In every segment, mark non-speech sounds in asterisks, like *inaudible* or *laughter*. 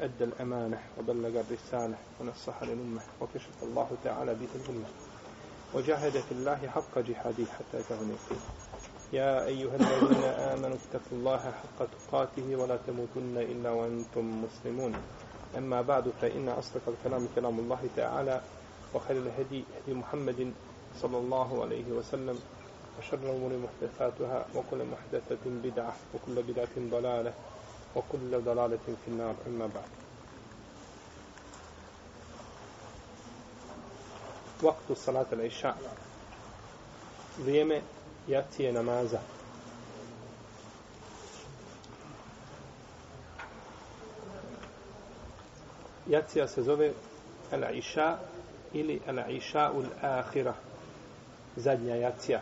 أدى الأمانة وبلغ الرسالة ونصح للأمة وكشف الله تعالى به الأمة وجاهد في الله حق جهاده حتى اليقين يا أيها الذين آمنوا اتقوا الله حق تقاته ولا تموتن إلا وأنتم مسلمون. أما بعد فإن أصدق الكلام كلام الله تعالى وخير الهدي هدي محمد صلى الله عليه وسلم وشر الأمور محدثاتها وكل محدثة بدعة وكل بدعة ضلالة. وكل ضلالة في النار أما بعد وقت صلاة العشاء vrijeme jacije namaza. Jacija se zove al-Isha ili al-Isha ul-Akhira. Zadnja jacija.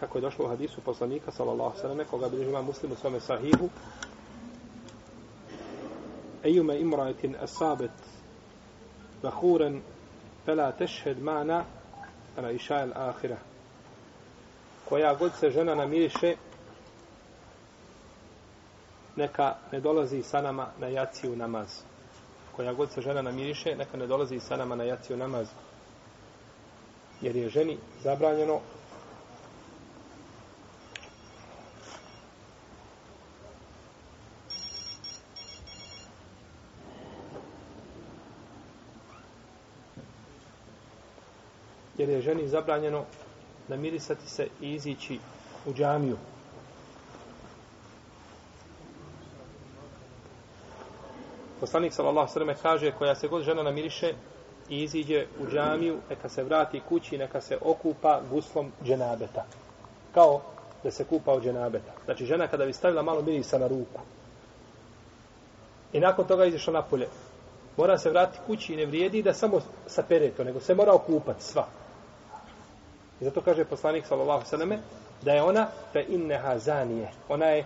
Kako je došlo u hadisu poslanika, sallallahu sallam, koga bilježi ima muslim u svome sahihu, Ejume imrajetin asabet bahuren fela tešhed mana ala iša el ahira. Koja god se žena namiriše, neka ne dolazi sa nama na jaciju namaz. Koja god se žena namiriše, neka ne dolazi sa nama na jaciju namaz. Jer je ženi zabranjeno jer je ženi zabranjeno namirisati se i izići u džamiju. Poslanik sallallahu sallam kaže koja se god žena namiriše i iziđe u džamiju, neka se vrati kući, neka se okupa guslom dženabeta. Kao da se kupa od dženabeta. Znači žena kada bi stavila malo mirisa na ruku i nakon toga izišla napolje, mora se vratiti kući i ne vrijedi da samo sapere to, nego se mora okupati sva. I zato kaže poslanik sallallahu sallam da je ona fe inneha zanije. Ona je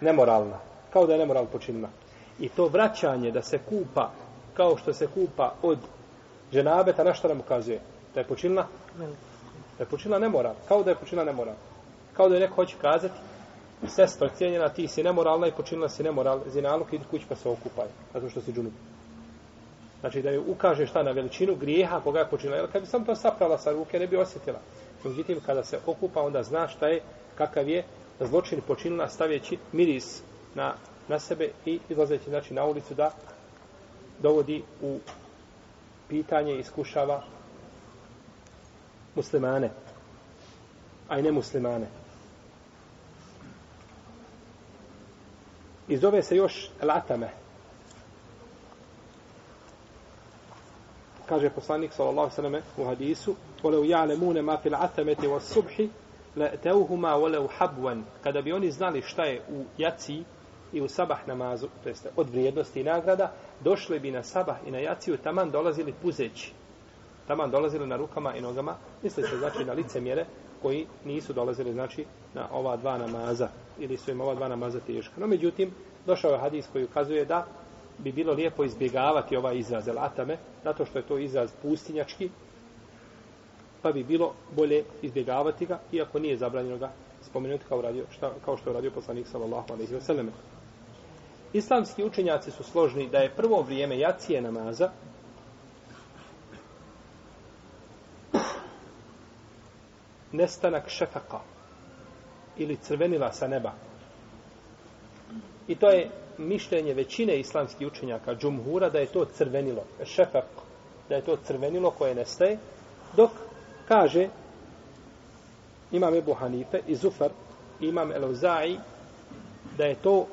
nemoralna. Kao da je nemoral počinila. I to vraćanje da se kupa kao što se kupa od ženabeta, na što nam ukazuje? Da je počinila? Da je počinila nemoral. Kao da je počinila nemoral. Kao da je neko hoće kazati sestra cijenjena, ti si nemoralna i počinila si nemoral, zinaluk, idi kući pa se okupaj, zato što si džunup. Znači da je ukaže šta na veličinu grijeha koga je počinila. Jer kad bi sam to saprala sa ruke, ne bi osjetila. Međutim, kada se okupa, onda zna šta je, kakav je zločin počinila stavljeći miris na, na sebe i izlazeći znači, na ulicu da dovodi u pitanje i iskušava muslimane, a i ne muslimane. I zove se još latame. Kaže poslanik sallallahu alejhi ve u hadisu: "Walau ya'lamuna ma fil 'athamati was-subhi la'tawhuma walau. Kada bi oni znali šta je u jaci i u sabah namazu, to jest od vrijednosti i nagrada, došli bi na sabah i na jaciju taman dolazili puzeći. Taman dolazili na rukama i nogama, misli se znači na lice mjere koji nisu dolazili znači na ova dva namaza ili su im ova dva namaza teška. No međutim, došao je hadis koji ukazuje da bi bilo lijepo izbjegavati ovaj izraz el atame, zato što je to izraz pustinjački, pa bi bilo bolje izbjegavati ga, iako nije zabranjeno ga spomenuti kao, radio, šta, kao što je radio poslanik sallallahu alaihi wa sallam. Islamski učenjaci su složni da je prvo vrijeme jacije namaza nestanak šefaka ili crvenila sa neba. I to je mišljenje većine islamskih učenjaka džumhura da je to crvenilo, šefak, da je to crvenilo koje nestaje, dok kaže imam Ebu Hanife i Zufar, imam Elozai, da je to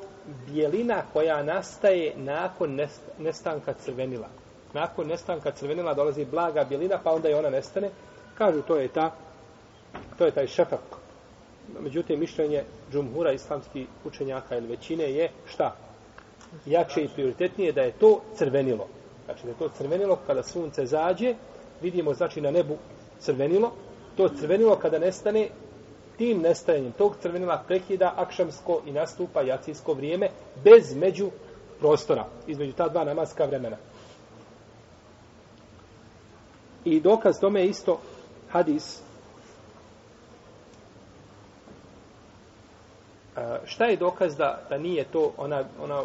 bijelina koja nastaje nakon nestanka crvenila. Nakon nestanka crvenila dolazi blaga bijelina, pa onda i ona nestane. Kažu, to je ta, to je taj šefak. Međutim, mišljenje džumhura islamskih učenjaka ili većine je šta? jače i prioritetnije da je to crvenilo. Znači da je to crvenilo kada sunce zađe, vidimo znači na nebu crvenilo, to crvenilo kada nestane, tim nestajanjem tog crvenila prekida akšamsko i nastupa jacijsko vrijeme bez među prostora, između ta dva namaska vremena. I dokaz tome je isto hadis. A, šta je dokaz da, da nije to ona, ona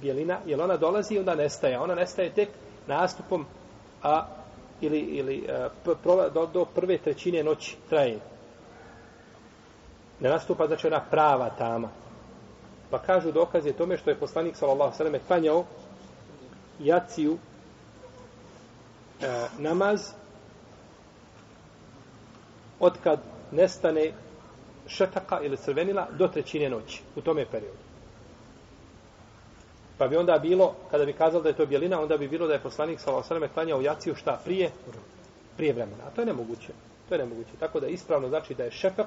bjelina? Jer ona dolazi i onda nestaje. Ona nestaje tek nastupom a, ili, ili eh, do, do prve trećine noći traje. Ne nastupa znači ona prava tama. Pa kažu dokaz je tome što je poslanik sallallahu alejhi ve sellem klanjao jaciju e, namaz od kad nestane šefaka ili crvenila do trećine noći u tome periodu. Pa bi onda bilo, kada bi kazali da je to bjelina, onda bi bilo da je poslanik sa alejhi klanjao jaciju šta prije prije vremena. A to je nemoguće. To je nemoguće. Tako da ispravno znači da je šefak,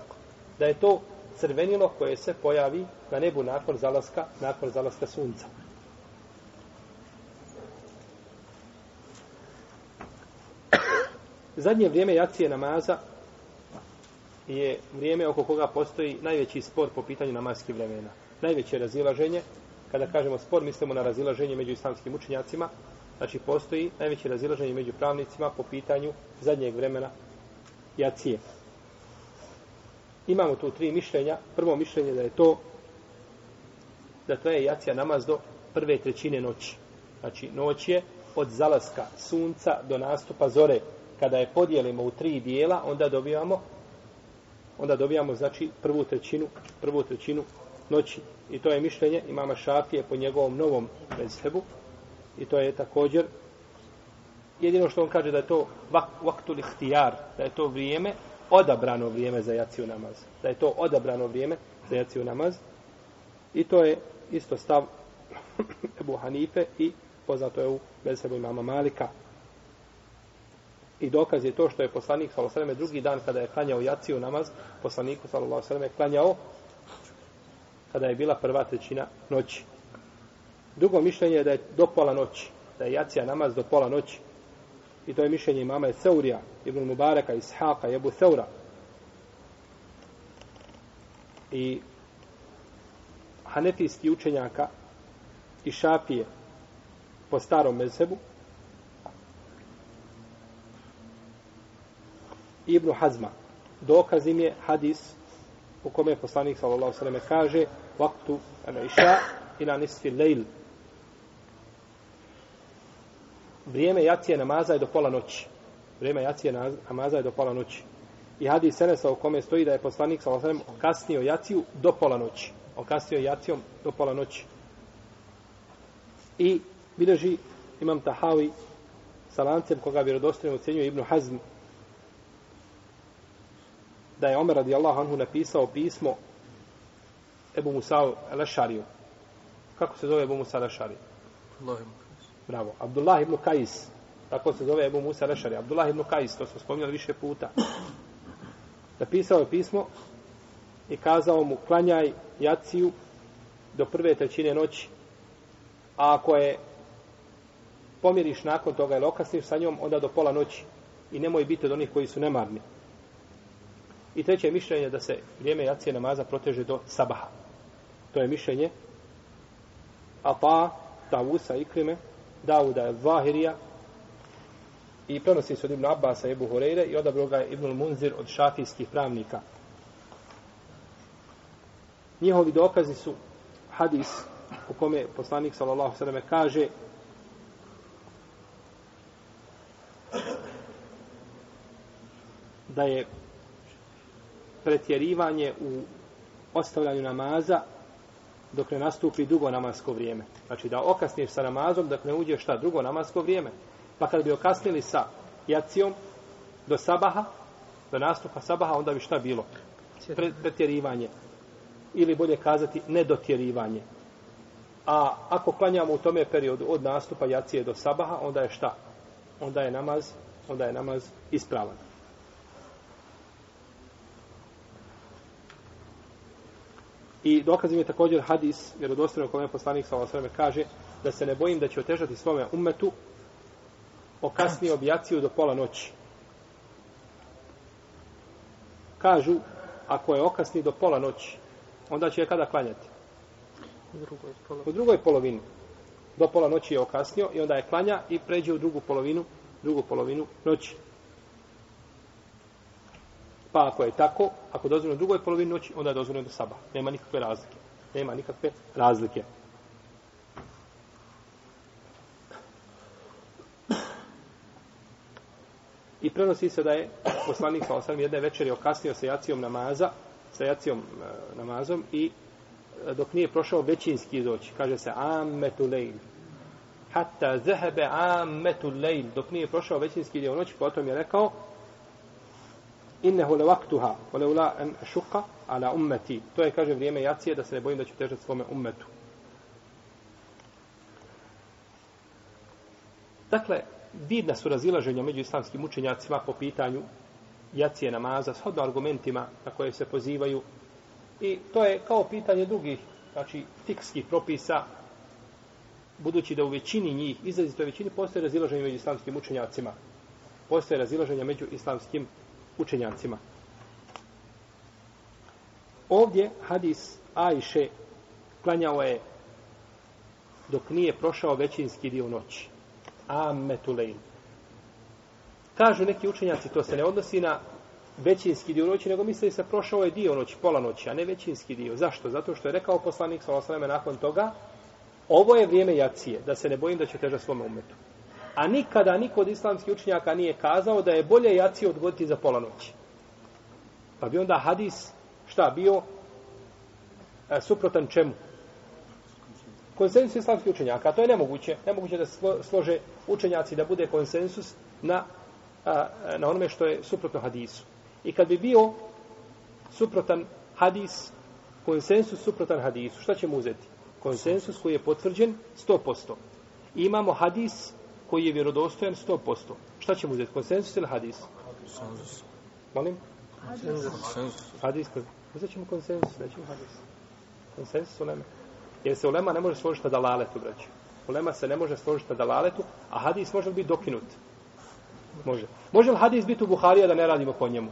da je to crvenilo koje se pojavi na nebu nakon zalaska, nakon zalaska sunca. *coughs* Zadnje vrijeme jacije namaza je vrijeme oko koga postoji najveći spor po pitanju namaskih vremena. Najveće razilaženje, kada kažemo spor, mislimo na razilaženje među islamskim učenjacima, znači postoji najveće razilaženje među pravnicima po pitanju zadnjeg vremena jacije. Imamo tu tri mišljenja. Prvo mišljenje da je to da traje jacija namaz do prve trećine noći. Znači, noć je od zalaska sunca do nastupa zore. Kada je podijelimo u tri dijela, onda dobijamo onda dobijamo, znači, prvu trećinu, prvu trećinu noći. I to je mišljenje imama Šafije po njegovom novom mezhebu. I to je također jedino što on kaže da je to vak, vaktu lihtijar, da je to vrijeme odabrano vrijeme za jaciju namaz. Da je to odabrano vrijeme za jaciju namaz. I to je isto stav *clears throat* Ebu Hanife i poznato je u mezhebu imama Malika. I dokaz je to što je poslanik s.a.v. drugi dan kada je klanjao jaciju namaz, poslaniku s.a.v. klanjao kada je bila prva trećina noći. Drugo mišljenje je da je do pola noći, da je jacija namaz do pola noći. I to je mišljenje imama je Seurija, Ibn Mubareka, Ishaqa, Ebu Seura. I hanefijski učenjaka i šafije po starom mezhebu Ibn Hazma dokaz im je hadis u kome poslanik sallallahu sallam kaže vaktu al iša ila nisfi lejl vrijeme jacije namaza je do pola noći. Vrijeme jacije namaza je do pola noći. I hadis Senesa u kome stoji da je poslanik sa osvijem kasnio jaciju do pola noći. Okasnio jacijom do pola noći. I bilježi imam Tahavi sa lancem koga vjerodostojno ocjenjuje Ibnu Hazm da je Omer radijallahu anhu napisao pismo Ebu Musa'u al-Ašariju. Kako se zove Ebu Musa al-Ašariju? Allahim. Bravo. Abdullah ibn Kajis. Tako se zove Ebu Musa Rešari. Abdullah ibn Kajis, to smo spominjali više puta. Napisao je pismo i kazao mu klanjaj jaciju do prve trećine noći. A ako je pomiriš nakon toga ili okasniš sa njom, onda do pola noći. I nemoj biti od onih koji su nemarni. I treće mišljenje da se vrijeme jacije namaza proteže do sabaha. To je mišljenje Ata, Tavusa, Ikrime, Dauda Zahirija i prenosi se od Ibn Abbasa i Ebu Horeire i odabro ga je Ibn Munzir od šafijskih pravnika. Njihovi dokazi su hadis u kome poslanik sallallahu sallam kaže da je pretjerivanje u ostavljanju namaza dok ne nastupi dugo namasko vrijeme. Znači da okasniš sa namazom dok ne uđe šta drugo namasko vrijeme. Pa kad bi okasnili sa jacijom do sabaha, do nastupa sabaha, onda bi šta bilo? Pretjerivanje. Ili bolje kazati nedotjerivanje. A ako klanjamo u tome periodu od nastupa jacije do sabaha, onda je šta? Onda je namaz, onda je namaz ispravan. I dokaz je također hadis, vjerodostojno kome poslanik sa osvrame kaže da se ne bojim da će otežati svome umetu okasnio bi jaciju do pola noći. Kažu, ako je okasni do pola noći, onda će je kada klanjati? U drugoj polovini. Do pola noći je okasnio i onda je klanja i pređe u drugu polovinu, drugu polovinu noći. Pa ako je tako, ako dozvoljeno u drugoj polovini noći, onda je dozvoljeno do saba. Nema nikakve razlike. Nema nikakve razlike. I prenosi se da je poslanik sa osam jedne večeri okasnio sa jacijom namaza, sa jacijom e, namazom i e, dok nije prošao većinski izoći. kaže se ammetu lejl. Hatta zehebe ammetu lejl. Dok nije prošao većinski dio noći, potom je rekao innehu le vaktuha, ole ula en šuka ala ummeti. To je, kaže, vrijeme jacije da se ne bojim da ću težati svome ummetu. Dakle, vidna su razilaženja među islamskim učenjacima po pitanju jacije namaza, shodno argumentima na koje se pozivaju. I to je kao pitanje drugih, znači, fikskih propisa, budući da u većini njih, izrazito većini, postoje razilaženja među islamskim učenjacima. Postoje razilaženja među islamskim učenjacima. Ovdje hadis Ajše klanjao je dok nije prošao većinski dio noći. Ammetulein. Kažu neki učenjaci, to se ne odnosi na većinski dio noći, nego misli se prošao je dio noći, pola noći, a ne većinski dio. Zašto? Zato što je rekao poslanik sa nakon toga, ovo je vrijeme jacije, da se ne bojim da će teža svome umetu. A nikada niko od islamskih učenjaka nije kazao da je bolje jaci odgoditi za pola noći. Pa bi onda hadis, šta, bio e, suprotan čemu? Konsensus islamskih učenjaka, a to je nemoguće. Nemoguće da slože učenjaci da bude konsensus na, a, na onome što je suprotno hadisu. I kad bi bio suprotan hadis, konsensus suprotan hadisu, šta ćemo uzeti? Konsensus koji je potvrđen 100%. I imamo hadis koji je vjerodostojan 100%. Šta ćemo uzeti? Konsensus ili hadis? Konsensus. Molim? Konsensus. Hadis. Uzet ćemo konsensus, nećemo hadis. Konsensus u neme. Jer se ulema ne može složiti na dalaletu, braći. Ulema se ne može složiti na dalaletu, a hadis može li biti dokinut? Može. Može li hadis biti u Buharija da ne radimo po njemu?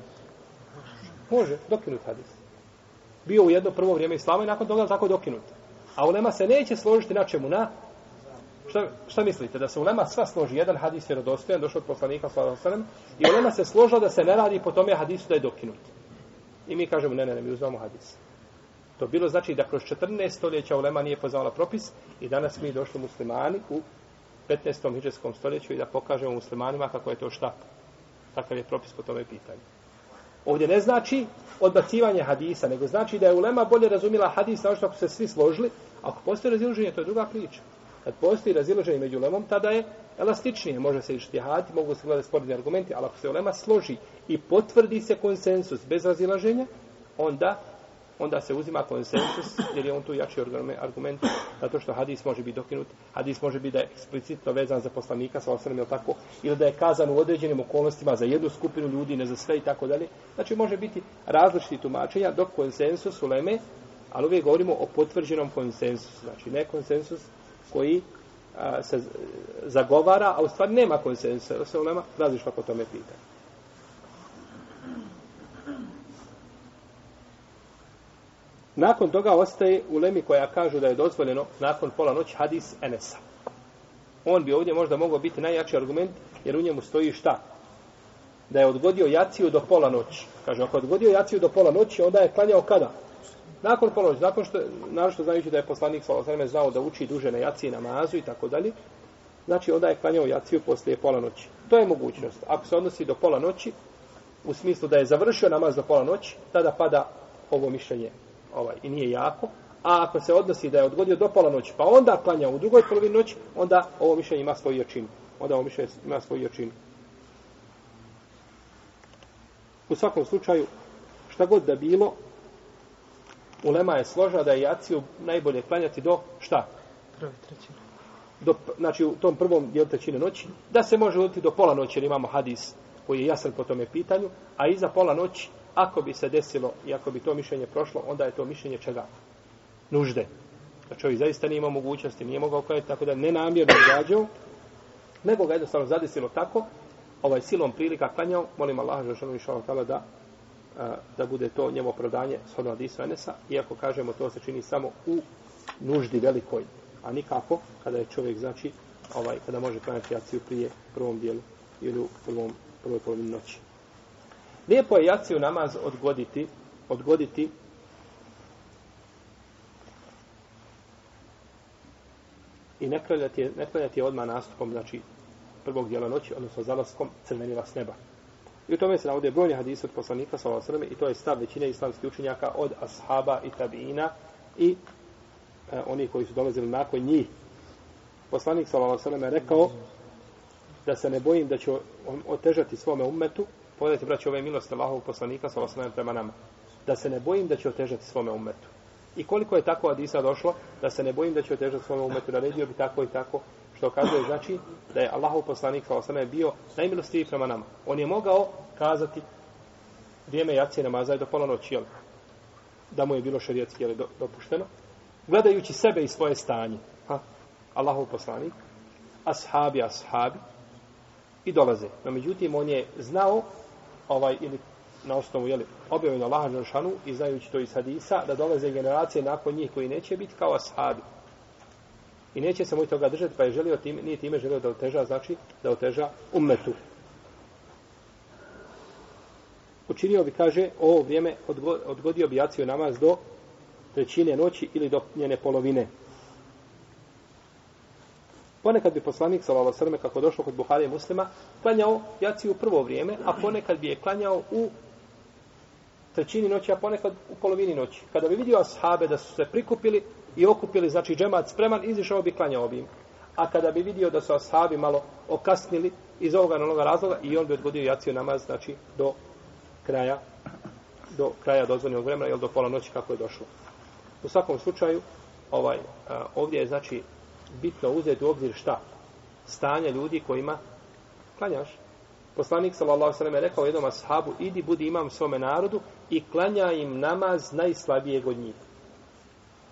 Može, dokinut hadis. Bio u jedno prvo vrijeme islama i nakon toga tako dokinut. A ulema se neće složiti na čemu? Na Šta, šta mislite? Da se ulema sva složi jedan hadis vjerodostojan, došao od poslanika sallam, i ulema se složila da se ne radi po tome hadisu da je dokinut. I mi kažemo ne, ne, ne, mi uzmemo hadis. To bilo znači da kroz 14 stoljeća ulema nije poznala propis i danas mi došli muslimani u 15. hiđarskom stoljeću i da pokažemo muslimanima kako je to šta. Takav je propis po tome pitanju. Ovdje ne znači odbacivanje hadisa, nego znači da je ulema bolje razumila hadis na što se svi složili. Ako postoji razilaženje, to je druga priča. Kad postoji razilaženje među ulemom, tada je elastičnije. Može se ištihati, mogu se gledati sporni argumenti, ali ako se ulema složi i potvrdi se konsensus bez razilaženja, onda onda se uzima konsensus, jer je on tu jači argument, zato što hadis može biti dokinut, hadis može biti da je eksplicitno vezan za poslanika, sa osrem, ili tako, ili da je kazan u određenim okolnostima za jednu skupinu ljudi, ne za sve i tako dalje. Znači, može biti različiti tumačenja, dok konsensus u Leme, ali uvijek govorimo o potvrđenom konsensusu, znači ne konsensus koji a, se zagovara, a u stvari nema konsensusa, se ulema različno po tome pita. Nakon toga ostaje u Lemi koja kažu da je dozvoljeno nakon pola noć hadis Enesa. On bi ovdje možda mogao biti najjači argument jer u njemu stoji šta? Da je odgodio jaciju do pola noći. Kaže, ako je odgodio jaciju do pola noći, onda je klanjao kada? Nakon pola zato što, naravno što znajući da je poslanik Salosaneme znao da uči duže na jaciji namazu i tako dalje. Znači, onda je klanjao jaciju poslije pola noći. To je mogućnost. Ako se odnosi do pola noći, u smislu da je završio namaz do pola noći, tada pada ovo mišljenje ovaj, i nije jako, a ako se odnosi da je odgodio do pola noći, pa onda klanja u drugoj polovini noći, onda ovo mišljenje ima svoju jačinu. Onda ovo mišljenje ima svoju jačinu. U svakom slučaju, šta god da bilo, ulema je složa da je jaciju najbolje klanjati do šta? Prvi trećine. Do, znači u tom prvom dijelu trećine noći, da se može uditi do pola noći, jer imamo hadis koji je jasan po tome pitanju, a iza pola noći ako bi se desilo i ako bi to mišljenje prošlo, onda je to mišljenje čega? Nužde. Da čovjek zaista nije imao mogućnosti, nije mogao klanjati, tako da nenamjerno gađao, nego ga jednostavno zadesilo tako, ovaj silom prilika klanjao, molim Allaha Žešanu i Šalotala da da bude to njemu opravdanje shodno Adisu Enesa, iako kažemo to se čini samo u nuždi velikoj, a nikako kada je čovjek, znači, ovaj, kada može klanjati jaciju prije prvom dijelu ili u prvom, prvoj polovini noći. Lijepo je jaciju namaz odgoditi, odgoditi i ne klanjati je, ne klanjati je odmah nastupom, znači prvog dijela noći, odnosno zalaskom crvenila s neba. I u tome se navode brojni hadisi od poslanika sa Osrme i to je stav većine islamskih učenjaka od ashaba i tabiina i e, oni koji su dolazili nakon njih. Poslanik sa Osrme je rekao da se ne bojim da će otežati svome ummetu, pogledajte braći ove milosti Allahovog poslanika sa Osrme prema nama, da se ne bojim da će otežati svome ummetu. I koliko je tako hadisa došlo, da se ne bojim da će otežati svome ummetu, naredio bi tako i tako, što kazuje znači da je Allahov poslanik sa osame bio najmilostiviji prema nama. On je mogao kazati vrijeme jacije namaza je do pola noći, jel? da mu je bilo šarijetski jel, dopušteno, gledajući sebe i svoje stanje. Ha? Allahov poslanik, ashabi, ashabi, i dolaze. No, međutim, on je znao, ovaj, ili na osnovu, jeli, objavljeno Allaha Želšanu, i znajući to iz hadisa, da dolaze generacije nakon njih koji neće biti kao ashabi. I neće se moj toga držati, pa je želio tim, nije time želio da oteža, znači da oteža ummetu. Učinio bi, kaže, ovo vrijeme odgodio bi jaciju namaz do trećine noći ili do njene polovine. Ponekad bi poslanik, salala srme, kako došlo kod Buharije muslima, klanjao jaciju u prvo vrijeme, a ponekad bi je klanjao u trećini noći, a ponekad u polovini noći. Kada bi vidio ashabe da su se prikupili, i okupili, znači džemat spreman, izišao bi klanjao bi im. A kada bi vidio da su ashabi malo okasnili iz ovoga na onoga razloga, i on bi odgodio jaciju namaz, znači do kraja, do kraja dozvoljenog vremena, ili do pola noći kako je došlo. U svakom slučaju, ovaj, a, ovdje je znači bitno uzeti u obzir šta? Stanje ljudi kojima klanjaš. Poslanik sallallahu alejhi ve rekao jednom ashabu, idi budi imam svome narodu i klanja im namaz najslabijeg od njih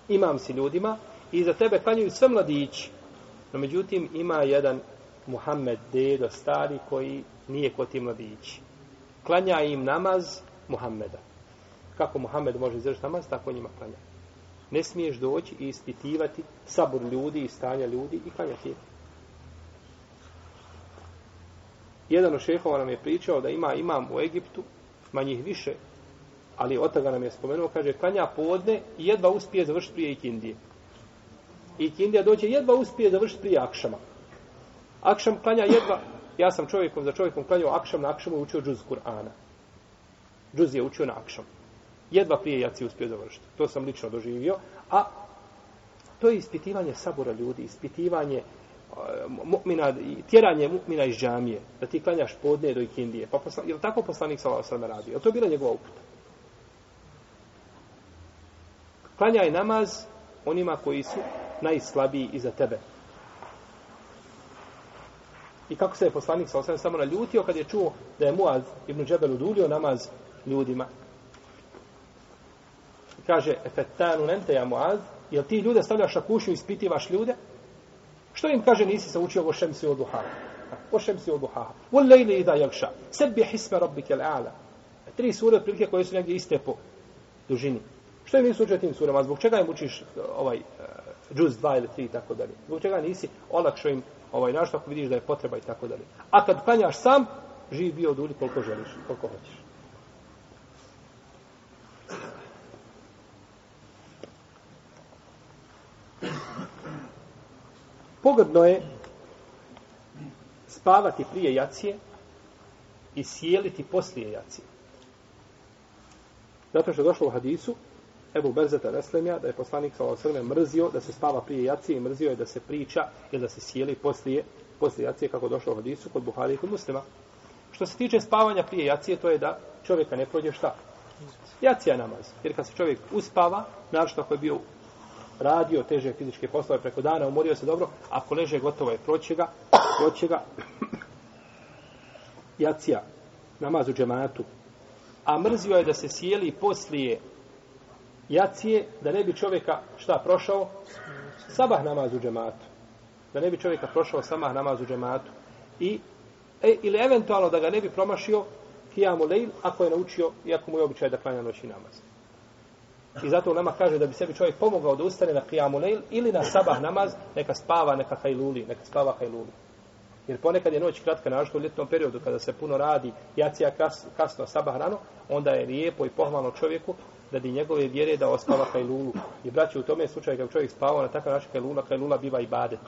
imam si ljudima i za tebe klanjaju sve mladići. No međutim ima jedan Muhammed dedo stari koji nije kod ti mladići. Klanja im namaz Muhammeda. Kako Muhammed može izvršiti namaz, tako njima klanja. Ne smiješ doći i ispitivati sabor ljudi i stanja ljudi i klanjati. Jedan od šehova nam je pričao da ima imam u Egiptu, manjih više, ali od toga nam je spomenuo, kaže, klanja podne i jedva uspije završiti prije ikindije. I ikindija dođe jedva uspije završiti prije akšama. Akšam klanja jedva, ja sam čovjekom za čovjekom klanjao akšam, na akšamu učio džuz Kur'ana. Džuz je učio na akšam. Jedva prije jaci uspio završiti. To sam lično doživio. A to je ispitivanje sabora ljudi, ispitivanje eh, mu'mina, tjeranje mu'mina iz džamije, da ti klanjaš podne do ikindije. Pa posla, je li tako poslanik sa Allah radi? Je to bila njegova uputa? Klanjaj namaz onima koji su najslabiji iza tebe. I kako se je poslanik sa osam samo naljutio kad je čuo da je Muaz ibn Džebel udulio namaz ljudima. I kaže, efetanu nente ja Muaz, jel ti ljude stavljaš na kušnju i ispitivaš ljude? Što im kaže, nisi se učio o šemsi od duhaha? O šemsi od duhaha. O lejli i da jelša. Sebi hisme rabbike l'ala. Tri sure otprilike koje su negdje iste po dužini. Što je nisu učio tim surama? Zbog čega im učiš e, ovaj e, džuz 2 ili 3 i tako dalje? Zbog čega nisi olakšao im ovaj našto ako vidiš da je potreba i tako dalje? A kad klanjaš sam, živ bio dulji koliko želiš, koliko hoćeš. Pogodno je spavati prije jacije i sjeliti poslije jacije. Zato što je došlo u hadisu Ebu Berzeta Veslemija, da je poslanik s.a.v. mrzio da se spava prije jacije i mrzio je da se priča ili da se sjeli poslije, poslije jacije kako došlo u hadisu kod Buhari i kod muslima. Što se tiče spavanja prije jacije, to je da čovjeka ne prođe šta? Jacija namaz. Jer kad se čovjek uspava, naravno ako je bio radio teže fizičke poslove preko dana, umorio se dobro, ako leže gotovo je proće ga, proće ga jacija namaz u džematu. A mrzio je da se sjeli poslije jacije, da ne bi čovjeka šta prošao? Sabah namaz u džematu. Da ne bi čovjeka prošao sabah namaz u džematu. I, e, ili eventualno da ga ne bi promašio kijamu lejl, ako je naučio, iako mu je običaj da klanja noći namaz. I zato nama kaže da bi sebi čovjek pomogao da ustane na kijamu lejl ili na sabah namaz, neka spava, neka hajluli, neka spava hajluli. Jer ponekad je noć kratka, našto u ljetnom periodu, kada se puno radi, jacija kas, kasno, sabah rano, onda je lijepo i pohvalno čovjeku radi njegove vjere da ospava kajlulu. I braće, u tome slučaju kad čovjek spava na takav način hajlula, hajlula biva ibadet.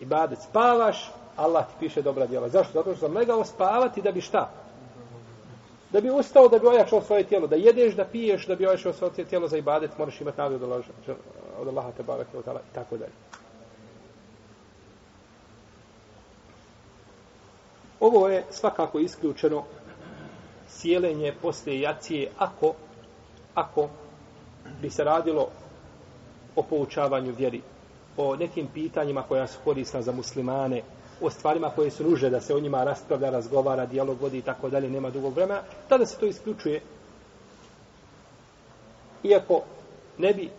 Ibadet. Spavaš, Allah ti piše dobra djela. Zašto? Zato što sam legao spavati da bi šta? Da bi ustao, da bi ojačao svoje tijelo. Da jedeš, da piješ, da bi ojačao svoje tijelo za ibadet, moraš imati nadu od, od Allaha te barake od i tako dalje. Ovo je svakako isključeno sjelenje poslije jacije ako, ako bi se radilo o poučavanju vjeri, o nekim pitanjima koja su korisna za muslimane, o stvarima koje su nužne da se o njima raspravlja, razgovara, dijalog vodi i tako dalje, nema dugog vremena, tada se to isključuje. Iako ne bi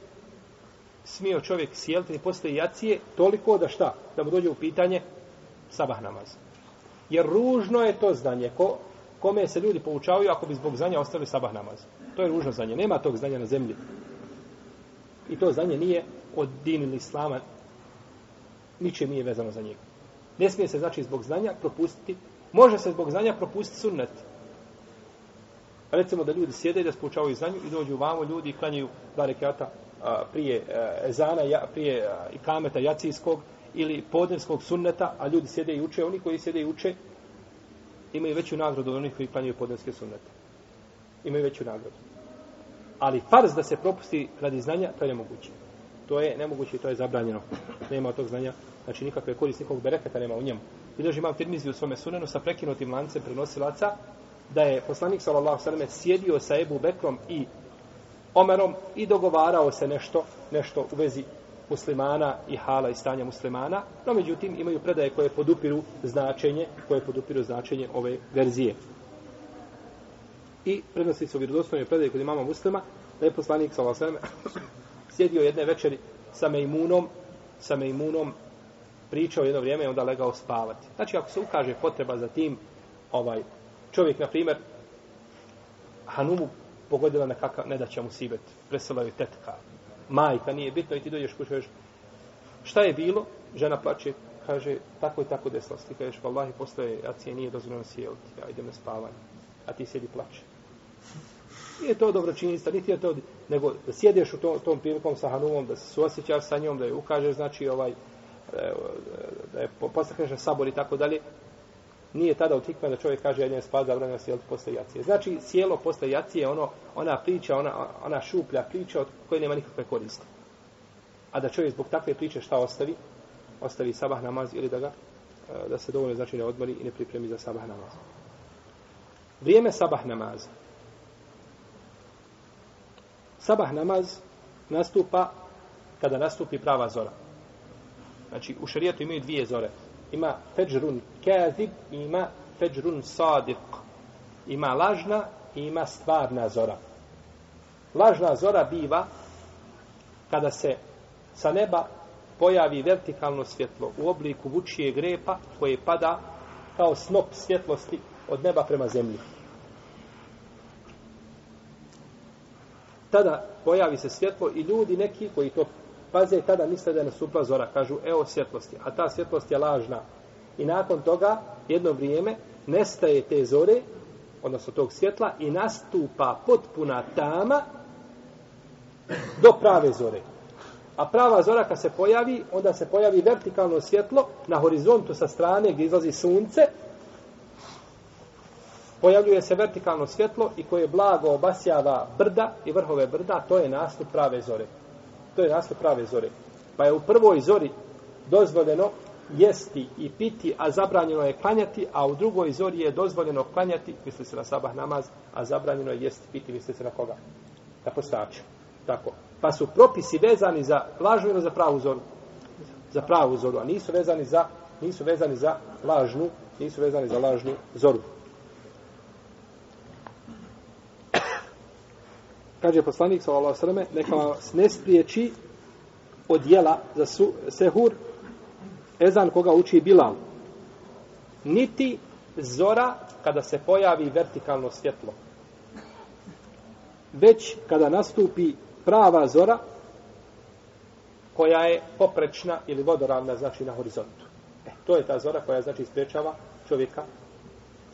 smio čovjek sjeliti posle jacije toliko da šta? Da mu dođe u pitanje sabah namaz. Jer ružno je to znanje. Ko, kome se ljudi poučavaju ako bi zbog znanja ostavili sabah namaz. To je ružno znanje. Nema tog znanja na zemlji. I to znanje nije od din ili islama. Ničem nije vezano za njega. Ne smije se, znači, zbog znanja propustiti. Može se zbog znanja propustiti sunnet. Recimo da ljudi sjede i da spoučavaju znanju i dođu vamo ljudi i klanjaju dva rekiata prije e, ezana, ezana, prije e, ikameta jacijskog ili podnevskog sunneta, a ljudi sjede i uče, oni koji sjede i uče, imaju veću nagradu od onih koji klanjaju podnevske sunnete. Imaju veću nagradu. Ali farz da se propusti radi znanja, to je nemoguće. To je nemoguće i to je zabranjeno. Nema tog znanja, znači nikakve koristi, nikog bereketa nema u njemu. I imam firmizi u svome sunenu sa prekinutim lancem prenosilaca, da je poslanik sallallahu sallam sjedio sa Ebu Bekrom i Omerom i dogovarao se nešto, nešto u vezi muslimana i hala i stanja muslimana, no međutim imaju predaje koje podupiru značenje, koje podupiru značenje ove verzije. I prenosi se u vjerodostojnoj predaje kod imama muslima, da je poslanik sa Lasem *coughs* sjedio jedne večeri sa Mejmunom, sa Mejmunom pričao jedno vrijeme i onda legao spavati. Znači, ako se ukaže potreba za tim, ovaj čovjek, na primjer, Hanumu pogodila nekakav, ne da će mu sibet, presela je tetka, majka, nije bitno i ti dođeš kuću, kažeš, šta je bilo? Žena plače, kaže, tako i tako desilo se. Ti kažeš, vallahi, postoje acije, nije dozvoljeno sjeliti, ja idem na spavanje. A ti sjedi plače. Nije to dobročinjstva, niti je to, nego da sjedeš u tom, tom prilikom sa Hanumom, da se suosjećaš sa njom, da je ukažeš, znači, ovaj, da je postakneš na sabor i tako dalje, nije tada u hikme da čovjek kaže jedan da zabranjeno sjeliti posle jacije. Znači, sjelo posle jacije ono, ona priča, ona, ona šuplja priča od koje nema nikakve koriste. A da čovjek zbog takve priče šta ostavi? Ostavi sabah namaz ili da ga e, da se dovoljno znači ne odmori i ne pripremi za sabah namaz. Vrijeme sabah namaza. Sabah namaz nastupa kada nastupi prava zora. Znači, u šarijetu imaju dvije zore ima feđrun kazib i ima feđrun sadiq. Ima lažna i ima stvarna zora. Lažna zora biva kada se sa neba pojavi vertikalno svjetlo u obliku vučije grepa koje pada kao snop svjetlosti od neba prema zemlji. Tada pojavi se svjetlo i ljudi neki koji to paze, tada misle da je nastupla zora. Kažu, evo svjetlosti. A ta svjetlost je lažna. I nakon toga, jedno vrijeme, nestaje te zore, odnosno tog svjetla, i nastupa potpuna tama do prave zore. A prava zora kad se pojavi, onda se pojavi vertikalno svjetlo na horizontu sa strane gdje izlazi sunce, pojavljuje se vertikalno svjetlo i koje blago obasjava brda i vrhove brda, to je nastup prave zore. To je nastup prave zore. Pa je u prvoj zori dozvoljeno jesti i piti, a zabranjeno je klanjati, a u drugoj zori je dozvoljeno klanjati, misli se na sabah namaz, a zabranjeno je jesti i piti, misli se na koga? Na postaču. Tako. Pa su propisi vezani za lažnu ili za pravu zoru? Za pravu zoru, a nisu vezani za nisu vezani za lažnu, nisu vezani za lažnu zoru. Kaže poslanik sallallahu alejhi ve selleme neka vas ne spriječi od jela za su, sehur ezan koga uči Bilal niti zora kada se pojavi vertikalno svjetlo. Već kada nastupi prava zora koja je poprečna ili vodoravna, znači na horizontu. E, to je ta zora koja znači sprečava čovjeka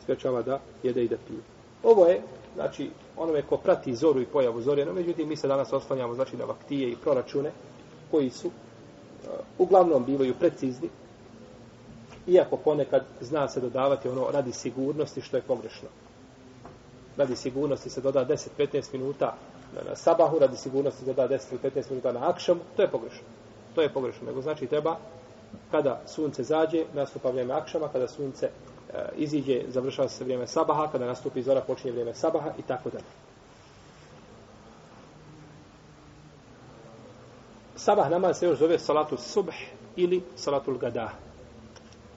sprečava da jede i da pije. Ovo je, znači, onome ko prati zoru i pojavu zore, no međutim, mi se danas oslanjamo, znači, na vaktije i proračune, koji su, uh, uglavnom, bivaju precizni, iako ponekad zna se dodavati ono radi sigurnosti, što je pogrešno. Radi sigurnosti se doda 10-15 minuta na, na sabahu, radi sigurnosti se doda 10-15 minuta na akšamu, to je pogrešno. To je pogrešno, nego znači treba kada sunce zađe, nastupa vrijeme akšama, kada sunce E, iziđe, završava se vrijeme sabaha, kada nastupi zora, počinje vrijeme sabaha i tako dalje. Sabah namaz se još zove salatu subh ili salatul gadah.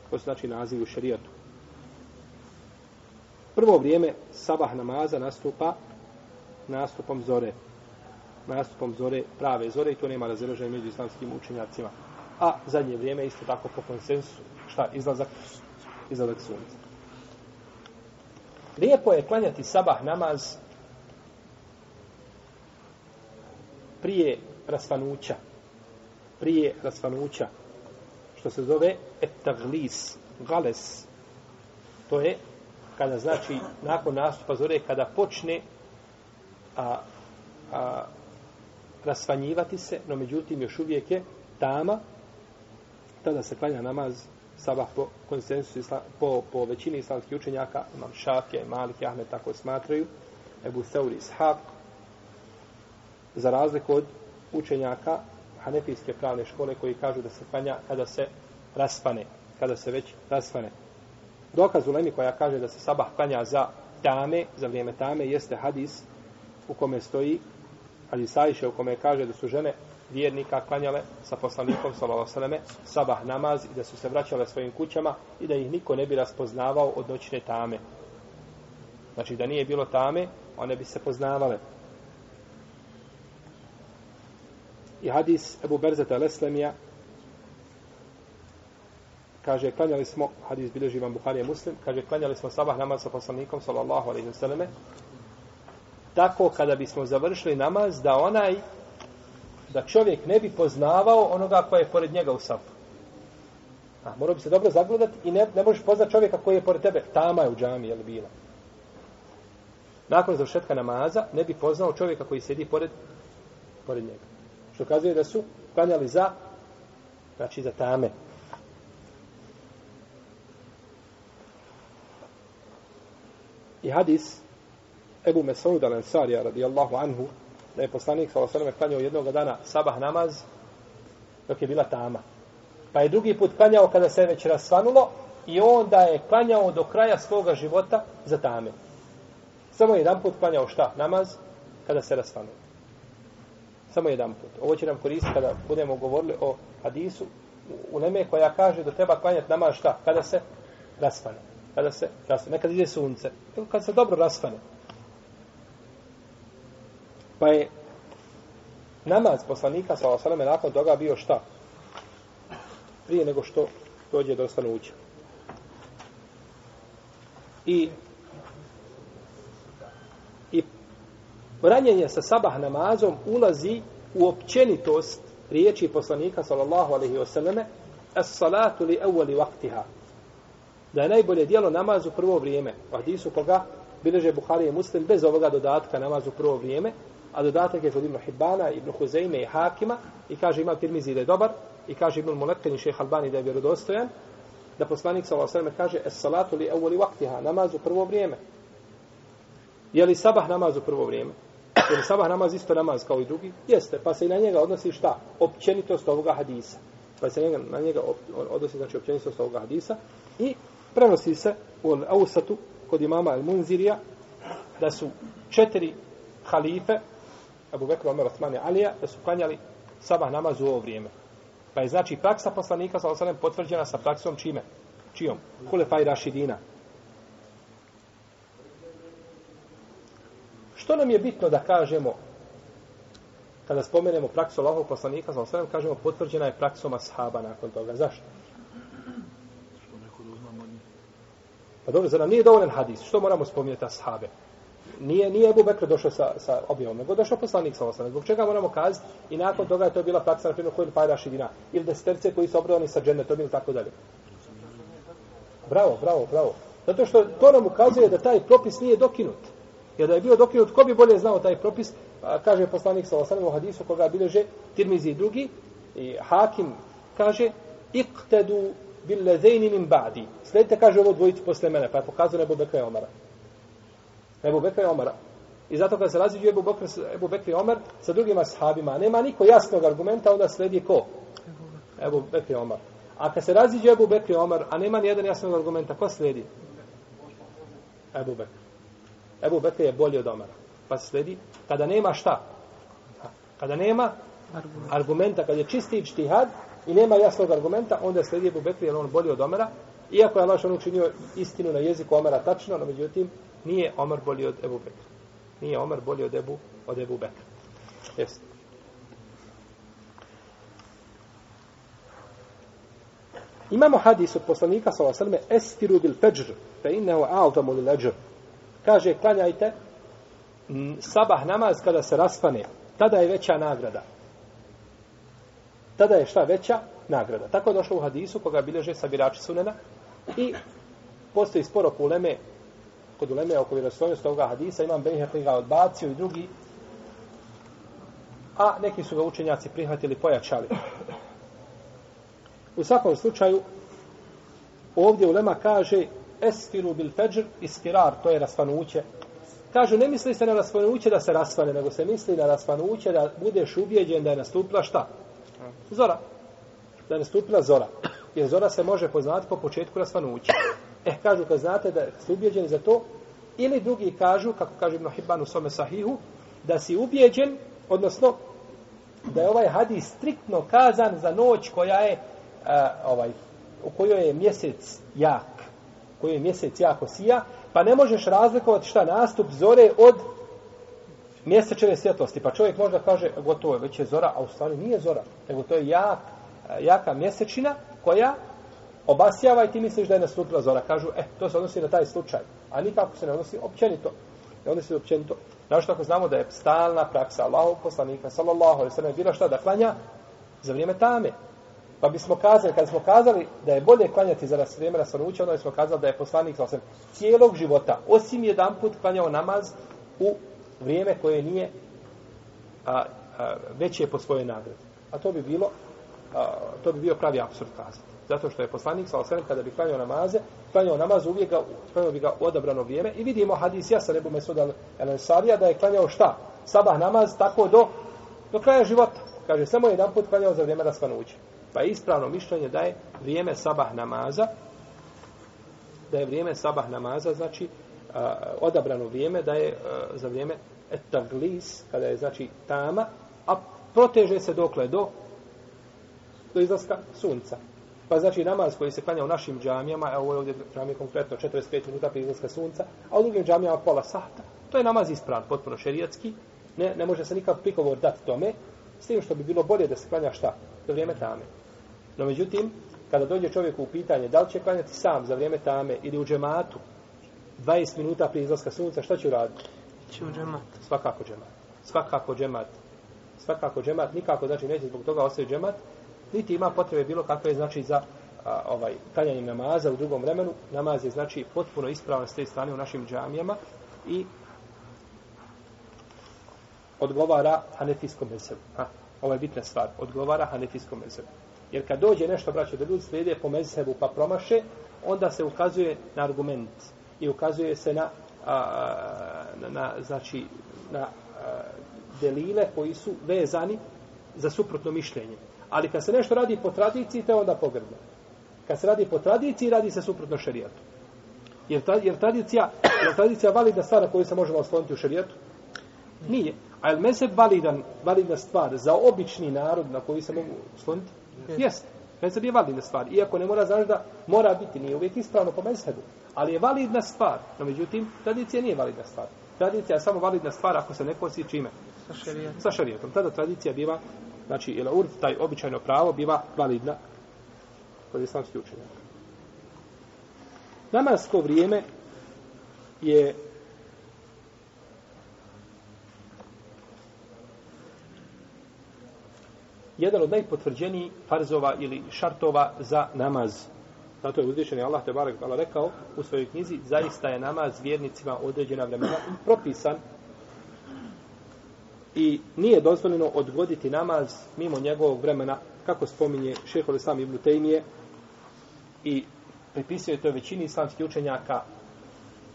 To znači naziv u šarijatu. Prvo vrijeme sabah namaza nastupa nastupom zore. Nastupom zore, prave zore i to nema razilaženja među islamskim učenjacima. A zadnje vrijeme isto tako po konsensu, šta, izlazak, izlazak sunca. Lijepo je klanjati sabah namaz prije rasvanuća. Prije rasvanuća. Što se zove etaglis, gales. To je kada znači nakon nastupa zore, kada počne a, a, rasvanjivati se, no međutim još uvijek je tama, tada se klanja namaz sabah po konsensusu, po, po većini islamskih učenjaka, imam Šafija i Malik i Ahmed tako smatraju, Ebu Seuri Ishaq, za razliku od učenjaka Hanefijske pravne škole koji kažu da se klanja kada se raspane, kada se već raspane. Dokaz u Lemi koja kaže da se sabah klanja za tame, za vrijeme tame, jeste hadis u kome stoji hadis Ajše u kome kaže da su žene vjernika klanjale sa poslanikom sallallahu sabah namaz i da su se vraćale svojim kućama i da ih niko ne bi raspoznavao od noćne tame. Znači da nije bilo tame, one bi se poznavale. I hadis Ebu Berzeta Leslemija kaže, klanjali smo, hadis bilježi vam Buharije Muslim, kaže, klanjali smo sabah namaz sa poslanikom, sallallahu alaihi wa sallame, tako kada bismo završili namaz, da onaj, da čovjek ne bi poznavao onoga koja je pored njega u safu. A, morao bi se dobro zagledati i ne, ne možeš poznat čovjeka koji je pored tebe. Tama je u džami, je li bila. Nakon završetka namaza, ne bi poznao čovjeka koji sjedi pored, pored njega. Što kazuje da su klanjali za, znači za tame. I hadis Ebu Mesaud al-Ansarija radijallahu anhu da je poslanik sa osrme klanjao jednog dana sabah namaz dok je bila tama. Pa je drugi put klanjao kada se već rasvanulo i onda je klanjao do kraja svoga života za tame. Samo jedan put klanjao šta? Namaz kada se rasvanulo. Samo jedan put. Ovo će nam koristiti kada budemo govorili o hadisu u Leme koja kaže da treba klanjati namaz šta? Kada se rasvane kada se rasvane, nekad ide sunce, kada se dobro rasvane. Pa je namaz poslanika sa osaleme nakon toga bio šta? Prije nego što dođe do stanuća. I i ranjenje sa sabah namazom ulazi u općenitost riječi poslanika sallallahu alaihi wasallame as salatu li evvali vaktiha da je najbolje dijelo namaz u prvo vrijeme. U hadisu koga bileže Buhari i Muslim bez ovoga dodatka namaz u prvo vrijeme, a dodatak je kod Ibn Hibbana, Ibn Huzeyme i Hakima i kaže ima Tirmizi da je dobar i kaže Ibn Mulekin i šeha Albani da je vjerodostojan, da poslanik sa kaže es salatu li evoli vaktiha, namaz u prvo vrijeme. Je li sabah namaz u prvo vrijeme? Je li sabah namaz isto namaz kao i drugi? Jeste, pa se i na njega odnosi šta? Općenitost ovoga hadisa. Pa se na njega odnosi znači općenitost ovoga hadisa i prenosi se u Ausatu kod imama El Munzirija da su četiri halife Abu Bekr, Omer, Osman i Alija da su klanjali sabah namaz u ovo vrijeme. Pa je znači praksa poslanika sa osalem potvrđena sa praksom čime? Čijom? Kulefaj Rašidina. Što nam je bitno da kažemo kada spomenemo praksu Allahov poslanika sa osalem, kažemo potvrđena je praksom ashaba nakon toga. Zašto? Pa dobro, zar nam nije dovoljan hadis? Što moramo spominjati ashabe? Nije, nije Ebu Bekr došao sa, sa objavom, nego došao poslanik sa osam. Zbog čega moramo kazati? I nakon toga je to bila praksa, na primjer, koji Pajra Šidina. Ili desterce koji su obradovani sa džennetom ili tako dalje. Bravo, bravo, bravo. Zato što to nam ukazuje da taj propis nije dokinut. Jer da je bio dokinut, ko bi bolje znao taj propis? A, kaže poslanik sa osam u hadisu koga bileže Tirmizi i drugi. I Hakim kaže iqtedu bil lezejni min ba'di. Sledite, kaže ovo dvojici posle mene, pa je pokazano Ebu Bekra i Omara. Ebu Bekra i Omara. I zato kad se razliđu Ebu, Bekra, Ebu Bekra i Omar sa drugim ashabima, nema niko jasnog argumenta, onda sledi ko? Ebu Bekra i Omar. A kad se razliđu Ebu Bekra i Omar, a nema ni jedan jasnog argumenta, ko sledi? Ebu Bekra. Ebu Bekra je bolji od Omara. Pa se sledi, kada nema šta? Kada nema argumenta, kada je čisti čtihad i nema jasnog argumenta, onda sledi Ebu Bekri, jer on bolji od Omara, iako je Allah učinio istinu na jeziku Omara tačno, no međutim, nije Omar bolji od Ebu Bekra. Nije Omar bolji od Ebu, od Ebu Bekra. Jesi. Imamo hadis od poslanika sallallahu alejhi ve estiru bil peđr, fa innahu altamu lil ajr. Kaže klanjajte sabah namaz kada se raspane, tada je veća nagrada. Tada je šta veća nagrada. Tako je došlo u hadisu koga bilježe sabirači sunena i postoji spor oko uleme kod uleme oko vjerostojnosti ovoga hadisa, imam Bejher ga odbacio i drugi, a neki su ga učenjaci prihvatili, pojačali. U svakom slučaju, ovdje ulema kaže estiru bil feđr istirar, to je rasvanuće. Kažu, ne misli se na rasvanuće da se rasvane, nego se misli na rasvanuće da budeš ubijeđen da je nastupila šta? Zora. Da je nastupila zora. Jer zora se može poznati po početku rasvanuća. Eh, kažu kad znate da ste ubijeđeni za to, ili drugi kažu, kako kaže Ibn Hibban u Some sahihu, da si ubijeđen, odnosno, da je ovaj hadis striktno kazan za noć koja je, a, ovaj, u kojoj je mjesec jak, u kojoj je mjesec jako sija, pa ne možeš razlikovati šta nastup zore od mjesečeve svjetlosti. Pa čovjek možda kaže, gotovo je, već je zora, a u stvari nije zora, nego to je jak, jaka mjesečina koja obasjava i ti misliš da je nastupila zora. Kažu, e, to se odnosi na taj slučaj. A nikako se ne odnosi općenito. Ne odnosi općenito. Znaš ako znamo da je stalna praksa Allahov poslanika, sallallahu alaihi sallam, bila šta da klanja za vrijeme tame. Pa bismo kazali, kad smo kazali da je bolje klanjati za vrijeme rasvanuća, onda smo kazali da je poslanik osim cijelog života, osim jedan put klanjao namaz u vrijeme koje nije a, a, veće po svojoj nagradi. A to bi bilo a, to bi bio pravi absurd kazati. Zato što je poslanik sa osrem kada bi klanjao namaze, klanjao namaz uvijek ga, klanjao bi ga u odabrano vrijeme i vidimo hadis Jasa Rebu Mesuda El-Ansarija da je klanjao šta? Sabah namaz tako do, do kraja života. Kaže, samo jedan put klanjao za vrijeme rasvanuća. Pa je ispravno mišljenje da je vrijeme sabah namaza, da je vrijeme sabah namaza, znači a, odabrano vrijeme, da je a, za vrijeme etaglis, kada je znači tama, a proteže se dokle do do izlaska sunca. Pa znači namaz koji se klanja u našim džamijama, evo ovo je ovdje džamije konkretno 45 minuta prije izlaska sunca, a u drugim džamijama pola sata. To je namaz ispravan, potpuno šerijatski. Ne, ne može se nikak prigovor dati tome, s tim što bi bilo bolje da se klanja šta? Za vrijeme tame. No međutim, kada dođe čovjek u pitanje da li će klanjati sam za vrijeme tame ili u džematu 20 minuta prije izlaska sunca, šta će uraditi? Će u džemat. Svakako džemat. Svakako džemat. Svakako džemat. Nikako znači neće zbog toga ostaviti džemat niti ima potrebe bilo kakve znači za a, ovaj klanjanje namaza u drugom vremenu. Namaz je znači potpuno ispravan s te strane u našim džamijama i odgovara hanefijskom mesebu ha, ovo je bitna stvar. Odgovara hanefijskom mesebu jer kad dođe nešto braćo, da ljudi slijede po mesebu pa promaše onda se ukazuje na argument i ukazuje se na a, na, na znači na a, delile koji su vezani za suprotno mišljenje. Ali kad se nešto radi po tradiciji, to je onda pogrdno. Kad se radi po tradiciji, radi se suprotno šerijatu. Jer, ta, jer tradicija, je tradicija validna stvar na koju se možemo osloniti u šerijatu? Nije. A je li mezheb validan, validna stvar za obični narod na koji se mogu osloniti? Jeste. Mezheb je validna stvar. Iako ne mora znaš da mora biti, nije uvijek ispravno po mezhebu. Ali je validna stvar. No međutim, tradicija nije validna stvar. Tradicija je samo validna stvar ako se ne kosi čime? Sa šerijatom. Sa šerijatom. Tada tradicija biva znači ili urf, taj običajno pravo biva validna kod islamskih učenjaka. Namasko vrijeme je jedan od najpotvrđenijih farzova ili šartova za namaz. Zato je uzvišeni Allah te barek rekao u svojoj knjizi zaista je namaz vjernicima određena vremena propisan i nije dozvoljeno odgoditi namaz mimo njegovog vremena kako spominje šehol Islam ibn Tejmije i pripisuje to većini islamskih učenjaka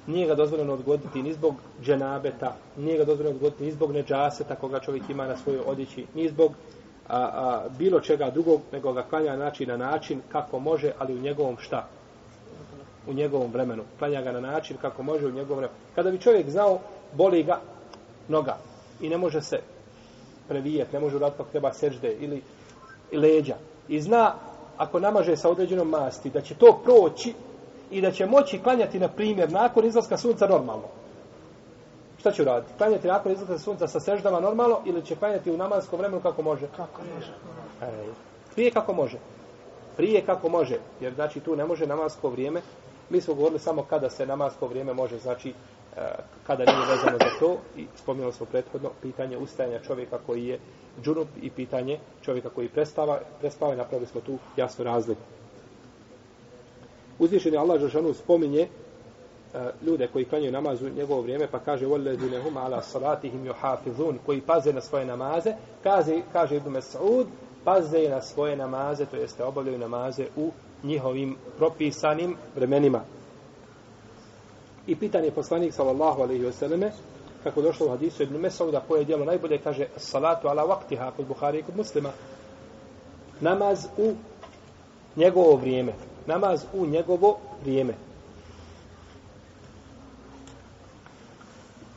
nije ga dozvoljeno odgoditi ni zbog dženabeta, nije ga dozvoljeno odgoditi ni zbog neđaseta koga čovjek ima na svojoj odjeći, ni zbog a, a, bilo čega drugog, nego ga klanja znači na način kako može, ali u njegovom šta? U njegovom vremenu. Klanja ga na način kako može u njegovom vremenu. Kada bi čovjek znao, boli ga noga i ne može se previjeti, ne može uraditi kako treba sežde ili leđa. I zna, ako namaže sa određenom masti, da će to proći i da će moći klanjati, na primjer, nakon izlaska sunca normalno. Šta će uraditi? Klanjati nakon izlaska sunca sa seždama normalno ili će klanjati u namanskom vremenu kako može? Kako može? Ej, prije kako može. Prije kako može. Jer znači tu ne može namasko vrijeme. Mi smo govorili samo kada se namasko vrijeme može, znači e, kada nije vezano za to. I spominjali smo prethodno pitanje ustajanja čovjeka koji je džunup i pitanje čovjeka koji prestava. Prespava i napravili smo tu jasnu razliku. Uzvišeni Allah Žešanu spominje E, ljude koji klanjaju namaz u njegovo vrijeme, pa kaže وَالَّذِينَ هُمْ عَلَى صَلَاتِهِمْ يُحَافِظُونَ koji paze na svoje namaze, kaže, kaže Ibn Mas'ud, paze na svoje namaze, to jeste obavljaju namaze u njihovim propisanim vremenima. I pitan je poslanik sallallahu alaihi ve selleme kako došlo u hadisu Ibn Mesauda koje je djelo najbolje, kaže salatu ala vaktiha kod Buhari i kod muslima. Namaz u njegovo vrijeme. Namaz u njegovo vrijeme.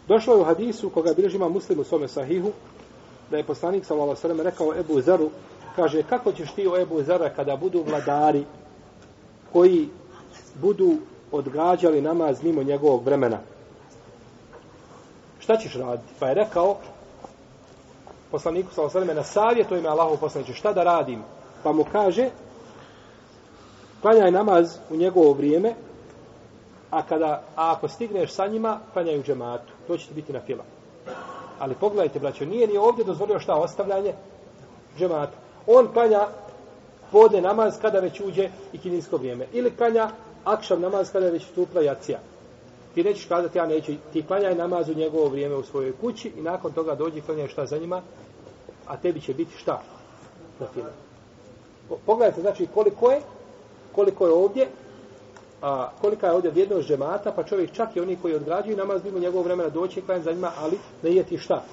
Došlo je u hadisu koga bilježi ima muslim u svome sahihu, da je poslanik sallallahu alejhi ve rekao Ebu Zaru, kaže kako ćeš ti o Ebu Zara kada budu vladari koji budu odgađali namaz mimo njegovog vremena. Šta ćeš raditi? Pa je rekao poslaniku sa alejhi na savjetu ime Allahov poslanice šta da radim? Pa mu kaže klanjaj namaz u njegovo vrijeme, a kada a ako stigneš sa njima, klanjaj u džematu to će biti na fila. Ali pogledajte, braćo, nije ni ovdje dozvolio šta ostavljanje džemata. On klanja vode namaz kada već uđe i kinijsko vrijeme. Ili klanja akšav namaz kada već stupla jacija. Ti nećeš kazati, ja neću, ti klanjaj namaz u njegovo vrijeme u svojoj kući i nakon toga dođi klanjaj šta za njima, a tebi će biti šta? Na fila. Pogledajte, znači, koliko je, koliko je ovdje a, kolika je ovdje vrijednost džemata, pa čovjek čak i oni koji odgrađuju namaz mimo njegovog vremena doći klanj za njima, ali ne jeti šta?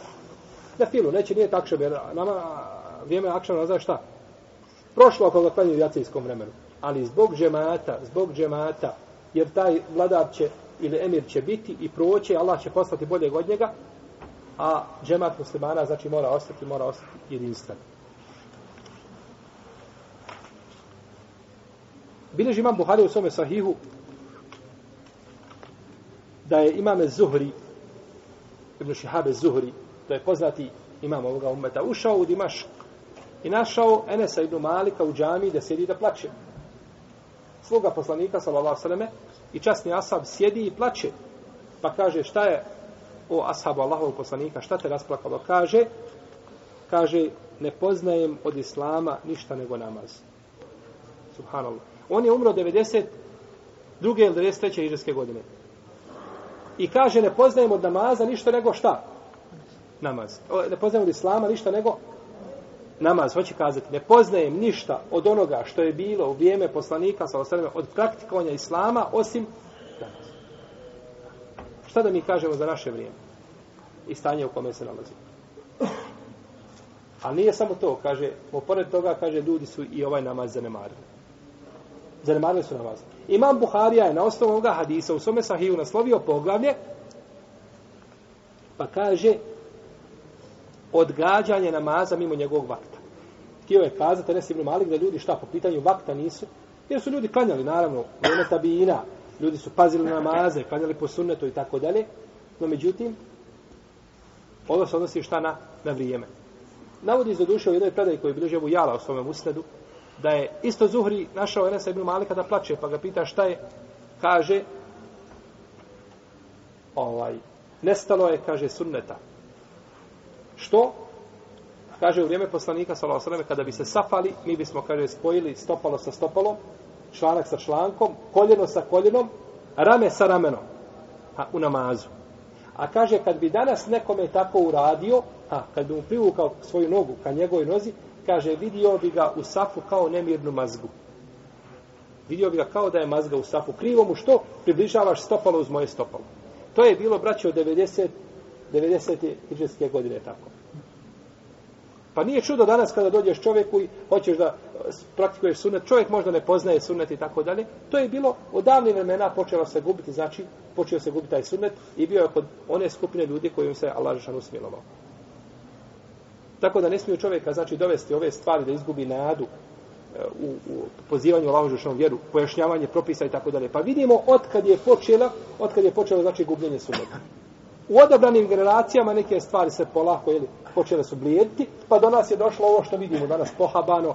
Na filu, neće nije takšan, jer nama vrijeme akšan nazva šta? Prošlo ako ga klanjaju u jacijskom vremenu. Ali zbog džemata, zbog džemata, jer taj vladar će ili emir će biti i proće, Allah će poslati boljeg od njega, a džemat muslimana znači mora ostati, mora ostati jedinstven. Bileži imam Buhari u svome sahihu da je imame Zuhri, Ibn Šihabe Zuhri, to je poznati imam ovoga umeta, ušao u Dimašk i našao Enesa ibn Malika u džami da sjedi da plače. Sluga poslanika, sallallahu sallame, i časni asab sjedi i plače. Pa kaže, šta je o ashabu Allahovog poslanika, šta te rasplakalo? Kaže, kaže, ne poznajem od Islama ništa nego namaz. Subhanallah. On je umro 90 druge ili 93. iđeske godine. I kaže, ne poznajem od namaza ništa nego šta? Namaz. Ne poznajem od islama ništa nego namaz. Hoće kazati, ne poznajem ništa od onoga što je bilo u vrijeme poslanika, sa osreme, od praktikovanja islama, osim namaz. Šta da mi kažemo za naše vrijeme? I stanje u kome se nalazimo. A nije samo to, kaže, pored toga, kaže, ljudi su i ovaj namaz zanemarili zanemarili su namaz. Imam Buharija je na osnovu ovoga hadisa u svome sahiju naslovio poglavlje, pa kaže odgađanje namaza mimo njegovog vakta. Htio je kazati, ne Ibn Malik, da ljudi šta po pitanju vakta nisu, jer su ljudi klanjali, naravno, vrijeme tabijina, ljudi su pazili namaze, klanjali po sunnetu i tako dalje, no međutim, ovo se odnosi šta na, na vrijeme. Navodi iz duše u jednoj predaji koji je bilo jala u svome usledu, da je isto Zuhri našao Enesa ibn Malika da plače, pa ga pita šta je, kaže, ovaj, nestalo je, kaže, sunneta. Što? Kaže, u vrijeme poslanika, sallallahu kada bi se safali, mi bismo, kaže, spojili stopalo sa stopalom, članak sa člankom, koljeno sa koljenom, rame sa ramenom, a, u namazu. A kaže, kad bi danas nekome tako uradio, a, kad bi mu privukao svoju nogu ka njegovoj nozi, kaže, vidio bi ga u safu kao nemirnu mazgu. Vidio bi ga kao da je mazga u safu. Krivo mu što? Približavaš stopalo uz moje stopalo. To je bilo, braće, od 90, 90. hiđarske godine tako. Pa nije čudo danas kada dođeš čovjeku i hoćeš da e, praktikuješ sunnet, čovjek možda ne poznaje sunnet i tako dalje. To je bilo od davnih vremena počelo se gubiti, znači počeo se gubiti taj sunnet i bio je kod one skupine ljudi kojim se Allah Žešanu smilovao. Tako da ne smiju čovjeka znači dovesti ove stvari da izgubi nadu e, u, u pozivanju Allahu Žešanu vjeru, pojašnjavanje propisa i tako dalje. Pa vidimo od kad je počela, od kad je počelo znači gubljenje sunneta. U odabranim generacijama neke stvari se polako jeli, počele su blijediti, pa do nas je došlo ovo što vidimo danas pohabano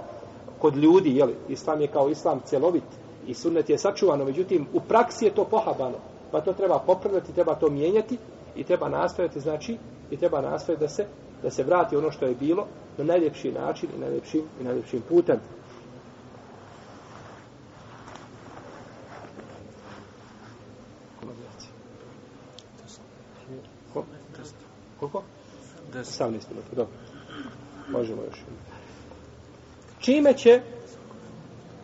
kod ljudi, jeli, islam je kao islam celovit i sunnet je sačuvano, međutim u praksi je to pohabano, pa to treba popravljati, treba to mijenjati i treba nastaviti, znači, i treba nastaviti da se, da se vrati ono što je bilo na najljepši način i najljepšim, i najljepšim putem. Koliko? 18 minuta, dobro. Možemo još. Čime će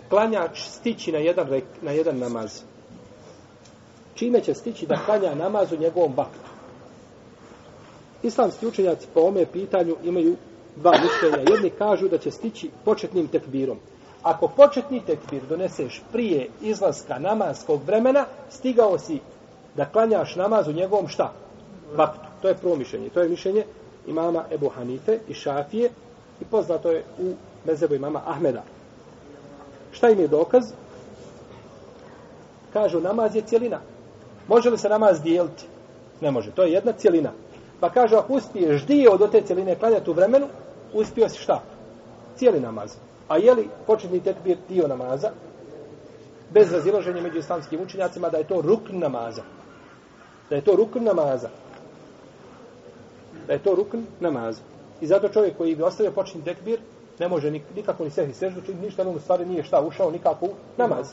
klanjač stići na jedan, rek, na jedan namaz? Čime će stići da klanja namaz u njegovom vaktu? Islamski učenjaci po ome pitanju imaju dva mišljenja. Jedni kažu da će stići početnim tekbirom. Ako početni tekbir doneseš prije izlaska namazskog vremena, stigao si da klanjaš namaz u njegovom šta? Vaktu. To je prvo mišljenje. To je mišljenje imama Ebu Hanife i Šafije i poznato je u mezebu imama Ahmeda. Šta im je dokaz? Kažu, namaz je cijelina. Može li se namaz dijeliti? Ne može. To je jedna cijelina. Pa kažu, ako uspiješ dio do te cijeline klanjati u vremenu, uspio si šta? Cijeli namaz. A je li početni tekbir dio namaza? Bez razilaženja među islamskim učenjacima da je to rukn namaza. Da je to rukn namaza da je to rukn namaza. I zato čovjek koji bi ostavio početni tekbir, ne može nikako ni sehni seždu, čini ništa, on u stvari nije šta ušao nikako u namaz.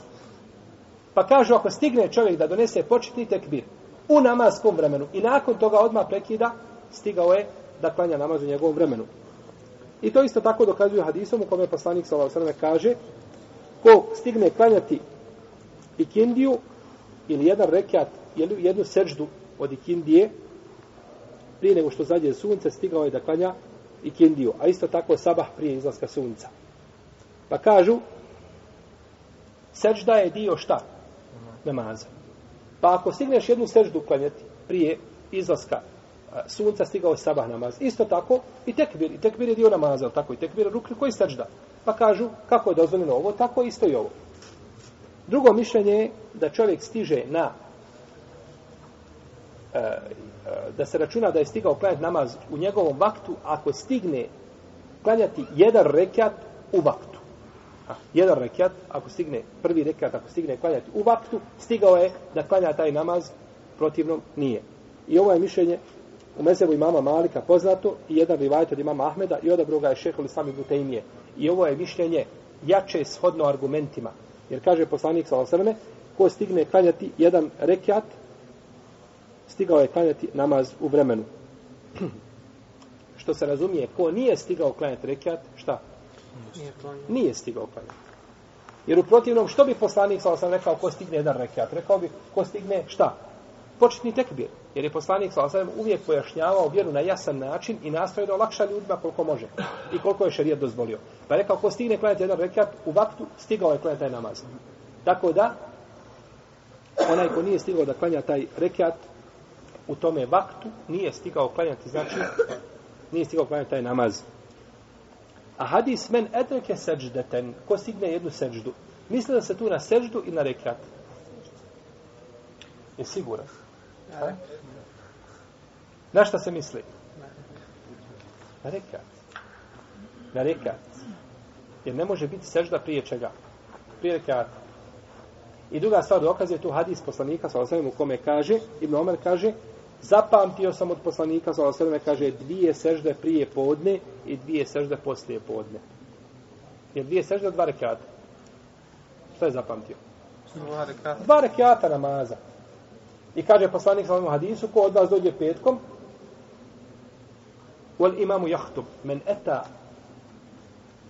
Pa kažu, ako stigne čovjek da donese početni tekbir u namaskom vremenu i nakon toga odmah prekida, stigao je da klanja namaz u njegovom vremenu. I to isto tako dokazuju hadisom u kome poslanik s.a.v. kaže ko stigne klanjati ikindiju ili jedan rekat ili jednu seždu od ikindije, prije nego što zađe sunce, stigao je da klanja i kindiju. A isto tako sabah prije izlaska sunca. Pa kažu, sežda je dio šta? Namaza. Pa ako stigneš jednu seždu klanjati prije izlaska sunca, stigao je sabah namaz. Isto tako i tekbir. I tekbir je dio namaza, tako i tekbir rukni koji sežda. Pa kažu, kako je dozvoljeno ovo, tako isto i ovo. Drugo mišljenje je da čovjek stiže na E, e, da se računa da je stigao klanjati namaz u njegovom vaktu ako stigne klanjati jedan rekat u vaktu. A, jedan rekat, ako stigne prvi rekat, ako stigne klanjati u vaktu, stigao je da klanja taj namaz, protivnom nije. I ovo je mišljenje u mezevu imama Malika poznato i jedan rivajt od imama Ahmeda i odabro ga je šehol sami Butejmije. I ovo je mišljenje jače shodno argumentima. Jer kaže poslanik sa ko stigne klanjati jedan rekat stigao je klanjati namaz u vremenu. *clears throat* Što se razumije, ko nije stigao klanjati rekiat, šta? Nije, nije stigao klanjati. Jer u protivnom, što bi poslanik, sa sam rekao, ko stigne jedan rekiat? Rekao bi, ko stigne šta? Početni tekbir. Jer je poslanik, sa sam uvijek pojašnjavao vjeru na jasan način i nastoje da olakša ljudima koliko može. I koliko je šarijat dozvolio. Pa rekao, ko stigne klanjati jedan rekiat, u vaktu stigao je klanjati taj namaz. Tako da, onaj ko nije stigao da klanja taj rekiat, u tome vaktu nije stigao klanjati, znači nije stigao klanjati taj namaz. A hadis men edreke seđdeten, ko stigne jednu seđdu, misli da se tu na seđdu i na rekat. Je siguran? Na šta se misli? Na rekat. Na rekat. Jer ne može biti sežda prije čega? Prije rekata. I druga stvar dokaz je tu hadis poslanika sa u kome kaže, Ibn Omer kaže, zapamtio sam od poslanika sa sveme kaže dvije sežde prije podne i dvije sežde poslije podne. Jer dvije sežde dva rekata. Šta je zapamtio? Dva rekata. Dva rekata namaza. I kaže poslanik sa hadisu ko od vas dođe petkom wal imamu jahtub men eta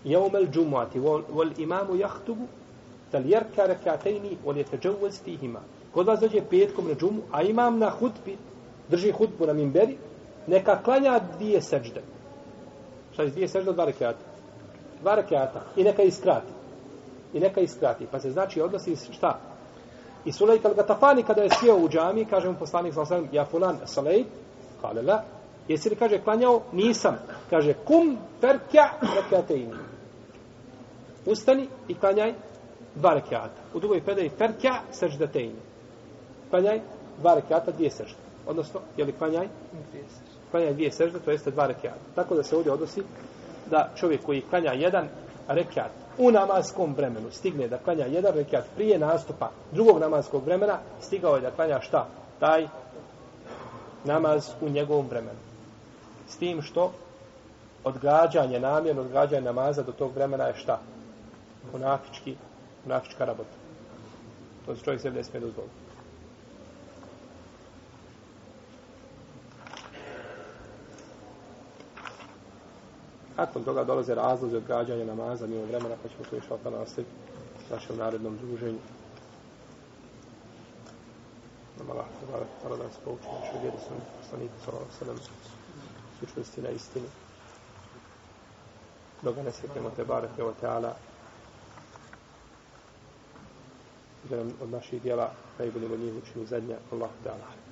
jeum el džumuati wal imamu jahtubu tal jerka rekatejni wal jeteđevuz fihima. Kod vas dođe petkom na džumu, a imam na hutbi drži hutbu na mimberi, neka klanja dvije sežde. Šta je dvije sežde? Dva rekiata. Dva rekiata. I neka iskrati. I neka iskrati. Pa se znači odnosi šta? I Sulejk al-Gatafani kada je sjeo u džami, kaže mu poslanik sa ja fulan Sulejk, kale la, jesi li kaže klanjao? Nisam. Kaže, kum ferkja rekiateini ustani i klanjaj dva rekiata. U drugoj predaji ferkja seždateini. Klanjaj dva rekiata, dvije sežde. Odnosno, je li klanjaj? Klanjaj dvije sežde, to jeste dva rekiata. Tako da se ovdje odnosi da čovjek koji klanja jedan rekiat u namaskom vremenu stigne da klanja jedan rekiat prije nastupa drugog namaskog vremena, stigao je da klanja šta? Taj namaz u njegovom vremenu. S tim što odgađanje, namjerno odgađanje namaza do tog vremena je šta? munafički, munafička rabota. To se čovjek sebi ne smije dozvoliti. Nakon toga dolaze razlozi odgađanja namaza mimo vremena, pa ćemo to išao opet nastaviti u našem narednom druženju. Nama Allah, hvala, hvala da nas pouči našoj vjeri sam poslaniku sallallahu sallam sučnosti na istini. Dok ne sjetimo te barake o teala, da nam od naših dijela najbolje do njih učini zadnja. Allah ta'ala.